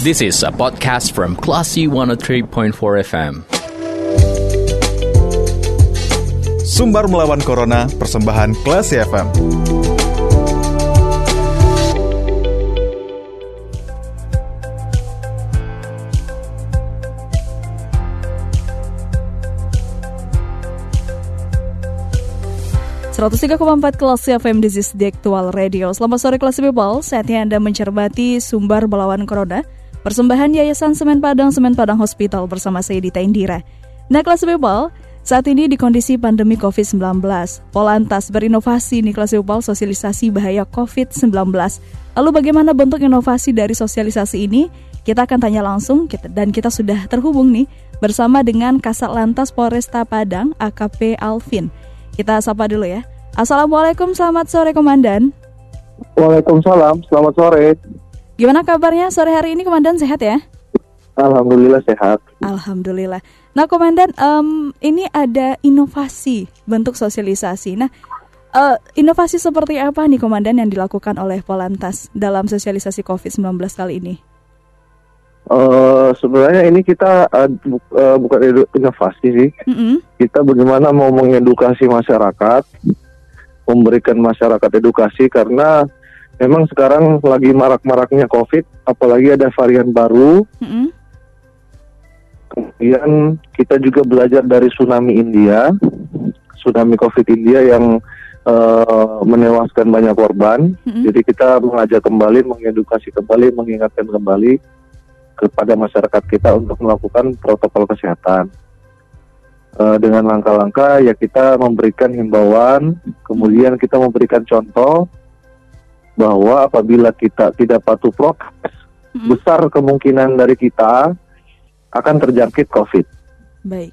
This is a podcast from Classy 103.4 FM. Sumbar melawan Corona, persembahan Classy FM. empat kelas FM This is the Actual Radio Selamat sore kelas people Saatnya Anda mencermati Sumbar melawan Corona Persembahan Yayasan Semen Padang Semen Padang Hospital bersama saya Dita Indira Nah kelas people saat ini di kondisi pandemi COVID-19, Polantas berinovasi nih kelas people sosialisasi bahaya COVID-19. Lalu bagaimana bentuk inovasi dari sosialisasi ini? Kita akan tanya langsung dan kita sudah terhubung nih bersama dengan Kasat Lantas Polresta Padang AKP Alvin. Kita sapa dulu ya. Assalamualaikum, selamat sore Komandan. Waalaikumsalam, selamat sore. Gimana kabarnya sore hari ini Komandan sehat ya? Alhamdulillah sehat. Alhamdulillah. Nah, Komandan, um, ini ada inovasi bentuk sosialisasi. Nah, uh, inovasi seperti apa nih, Komandan, yang dilakukan oleh Polantas dalam sosialisasi COVID-19 kali ini? Uh, sebenarnya ini kita uh, bu uh, bukan inovasi sih. Mm -hmm. Kita bagaimana mau mengedukasi masyarakat, memberikan masyarakat edukasi karena memang sekarang lagi marak-maraknya COVID, apalagi ada varian baru. Mm -hmm. Kemudian kita juga belajar dari tsunami India, tsunami COVID India yang uh, menewaskan banyak korban. Mm -hmm. Jadi kita mengajak kembali, mengedukasi kembali, mengingatkan kembali kepada masyarakat kita untuk melakukan protokol kesehatan. Uh, dengan langkah-langkah ya kita memberikan himbauan, kemudian kita memberikan contoh bahwa apabila kita tidak patuh prokes, hmm. besar kemungkinan dari kita akan terjangkit COVID. Baik.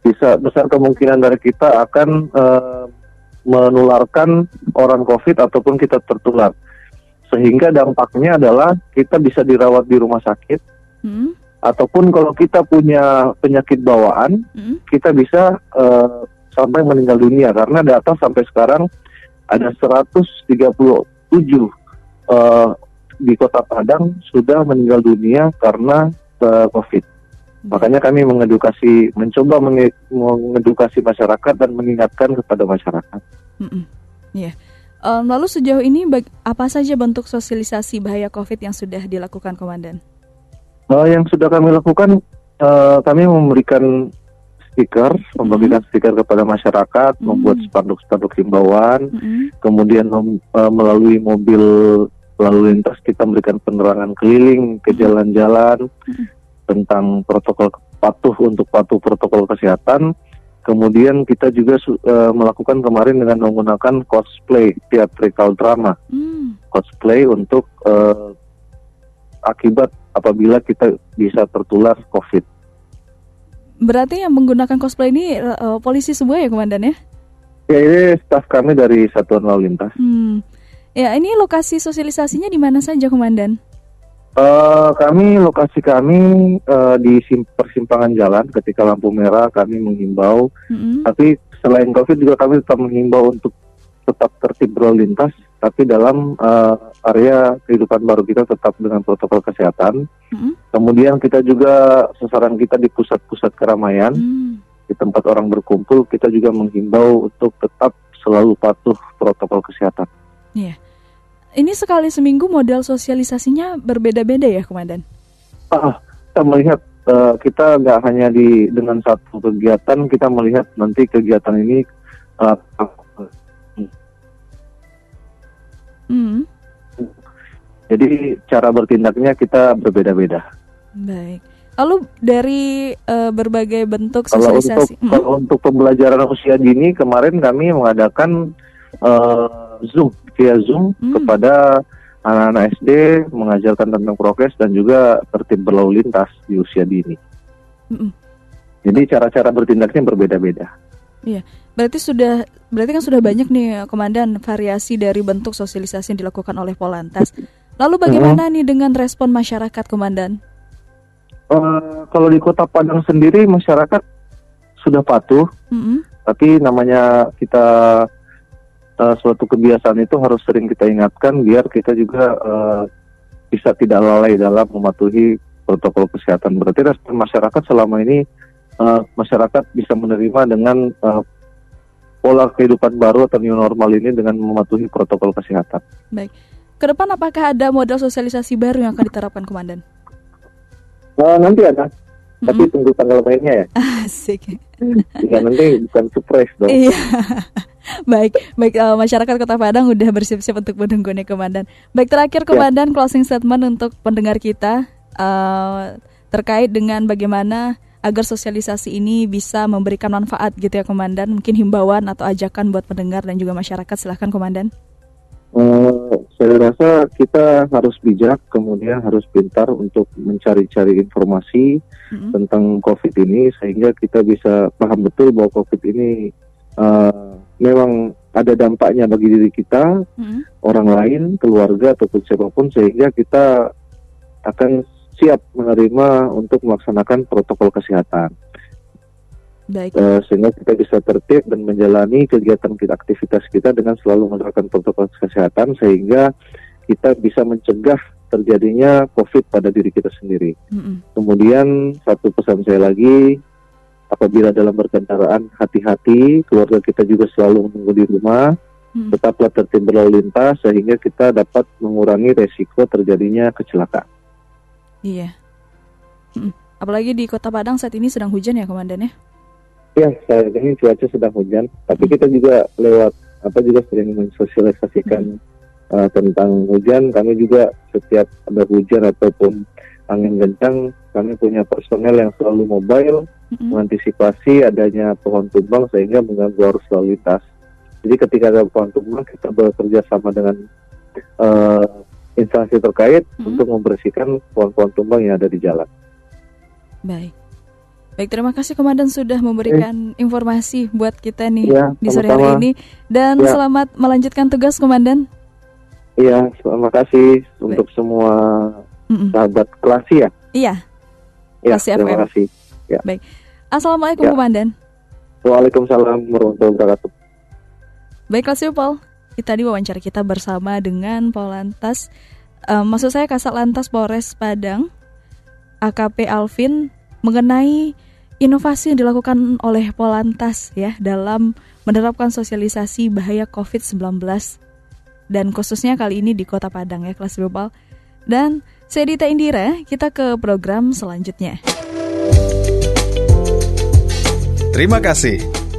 Bisa besar kemungkinan dari kita akan uh, menularkan orang COVID ataupun kita tertular. Sehingga dampaknya adalah kita bisa dirawat di rumah sakit, hmm. ataupun kalau kita punya penyakit bawaan, hmm. kita bisa uh, sampai meninggal dunia karena data sampai sekarang ada 137 uh, di Kota Padang sudah meninggal dunia karena uh, COVID. Makanya kami mengedukasi, mencoba mengedukasi masyarakat dan mengingatkan kepada masyarakat. Mm -mm. Yeah. Um, lalu sejauh ini apa saja bentuk sosialisasi bahaya COVID yang sudah dilakukan, Komandan? Uh, yang sudah kami lakukan, uh, kami memberikan stiker, membagikan mm -hmm. stiker kepada masyarakat, mm -hmm. membuat spanduk-spanduk himbauan, mm -hmm. kemudian uh, melalui mobil lalu lintas kita memberikan penerangan keliling ke jalan-jalan mm -hmm. tentang protokol patuh untuk patuh protokol kesehatan. Kemudian kita juga uh, melakukan kemarin dengan menggunakan cosplay theatrical drama, mm. cosplay untuk uh, akibat apabila kita bisa tertular COVID. Berarti yang menggunakan cosplay ini uh, polisi semua ya, komandan ya? Ya ini staf kami dari Satuan Lalu Lintas. Hmm. Ya ini lokasi sosialisasinya di mana saja, komandan? Uh, kami lokasi kami uh, di persimpangan jalan ketika lampu merah kami menghimbau. Mm-hmm. Tapi selain COVID juga kami tetap menghimbau untuk tetap tertib berlalu lintas. Tapi dalam uh, area kehidupan baru kita tetap dengan protokol kesehatan. Mm-hmm. Kemudian kita juga sasaran kita di pusat-pusat keramaian, mm. di tempat orang berkumpul, kita juga menghimbau untuk tetap selalu patuh protokol kesehatan. Iya. Yeah. Ini sekali seminggu model sosialisasinya berbeda-beda ya, Komandan? Ah, kita melihat uh, kita nggak hanya di dengan satu kegiatan, kita melihat nanti kegiatan ini uh, hmm. Jadi cara bertindaknya kita berbeda-beda. Baik. Lalu dari uh, berbagai bentuk sosialisasi. Kalau untuk, hmm. kalau untuk pembelajaran usia dini kemarin kami mengadakan uh, Zoom via Zoom hmm. kepada anak-anak SD mengajarkan tentang prokes dan juga tertib berlalu lintas di usia dini. Hmm. Jadi cara-cara bertindaknya berbeda-beda. Iya, berarti sudah berarti kan sudah banyak nih komandan variasi dari bentuk sosialisasi yang dilakukan oleh Polantas. Lalu bagaimana hmm. nih dengan respon masyarakat, Komandan? Uh, kalau di Kota Padang sendiri masyarakat sudah patuh, -hmm. tapi namanya kita uh, suatu kebiasaan itu harus sering kita ingatkan biar kita juga uh, bisa tidak lalai dalam mematuhi protokol kesehatan. Berarti respon masyarakat selama ini uh, masyarakat bisa menerima dengan uh, pola kehidupan baru atau new normal ini dengan mematuhi protokol kesehatan. Baik. Ke depan apakah ada model sosialisasi baru yang akan diterapkan, Komandan? Uh, nanti ada, mm-hmm. tapi tunggu tanggal mainnya ya. Asik. Ya nanti bukan surprise dong. Iya. baik, baik uh, masyarakat Kota Padang udah bersiap-siap untuk menunggu nih Komandan. Baik terakhir ya. Komandan ya. closing statement untuk pendengar kita uh, terkait dengan bagaimana agar sosialisasi ini bisa memberikan manfaat gitu ya Komandan. Mungkin himbauan atau ajakan buat pendengar dan juga masyarakat silahkan Komandan. Uh, saya rasa kita harus bijak, kemudian harus pintar untuk mencari-cari informasi mm-hmm. tentang COVID ini, sehingga kita bisa paham betul bahwa COVID ini uh, memang ada dampaknya bagi diri kita, mm-hmm. orang lain, keluarga ataupun siapa pun, sehingga kita akan siap menerima untuk melaksanakan protokol kesehatan. Baik. Uh, sehingga kita bisa tertib dan menjalani kegiatan kita aktivitas kita dengan selalu menerapkan protokol kesehatan sehingga kita bisa mencegah terjadinya COVID pada diri kita sendiri. Mm -hmm. Kemudian satu pesan saya lagi, apabila dalam berkendaraan hati-hati, keluarga kita juga selalu menunggu di rumah, mm. tetaplah tertib berlalu lintas sehingga kita dapat mengurangi resiko terjadinya kecelakaan. Iya. Mm. Apalagi di Kota Padang saat ini sedang hujan ya, Komandan ya? Ya, saat ini cuaca sedang hujan, tapi kita juga lewat apa juga sering mensosialisasikan hmm. uh, tentang hujan. Kami juga setiap ada hujan ataupun angin kencang, kami punya personel yang selalu mobile hmm. mengantisipasi adanya pohon tumbang sehingga mengganggu arus lalu lintas. Jadi ketika ada pohon tumbang, kita bekerja sama dengan uh, instansi terkait hmm. untuk membersihkan pohon-pohon tumbang yang ada di jalan. Baik. Baik, terima kasih Komandan sudah memberikan eh. informasi buat kita nih ya, di sore hari ini dan ya. selamat melanjutkan tugas Komandan. Iya, terima kasih Baik. untuk semua Mm-mm. sahabat klasi ya. Iya. Ya, Klasi terima FM. kasih. Ya. Baik. Assalamualaikum ya. Komandan. Waalaikumsalam warahmatullahi wabarakatuh. Baik, Klasi Paul. Tadi wawancara kita bersama dengan Polantas, um, maksud saya Kasat Lantas Polres Padang, AKP Alvin mengenai inovasi yang dilakukan oleh Polantas ya dalam menerapkan sosialisasi bahaya COVID-19 dan khususnya kali ini di Kota Padang ya kelas global. Dan saya Dita Indira, kita ke program selanjutnya. Terima kasih.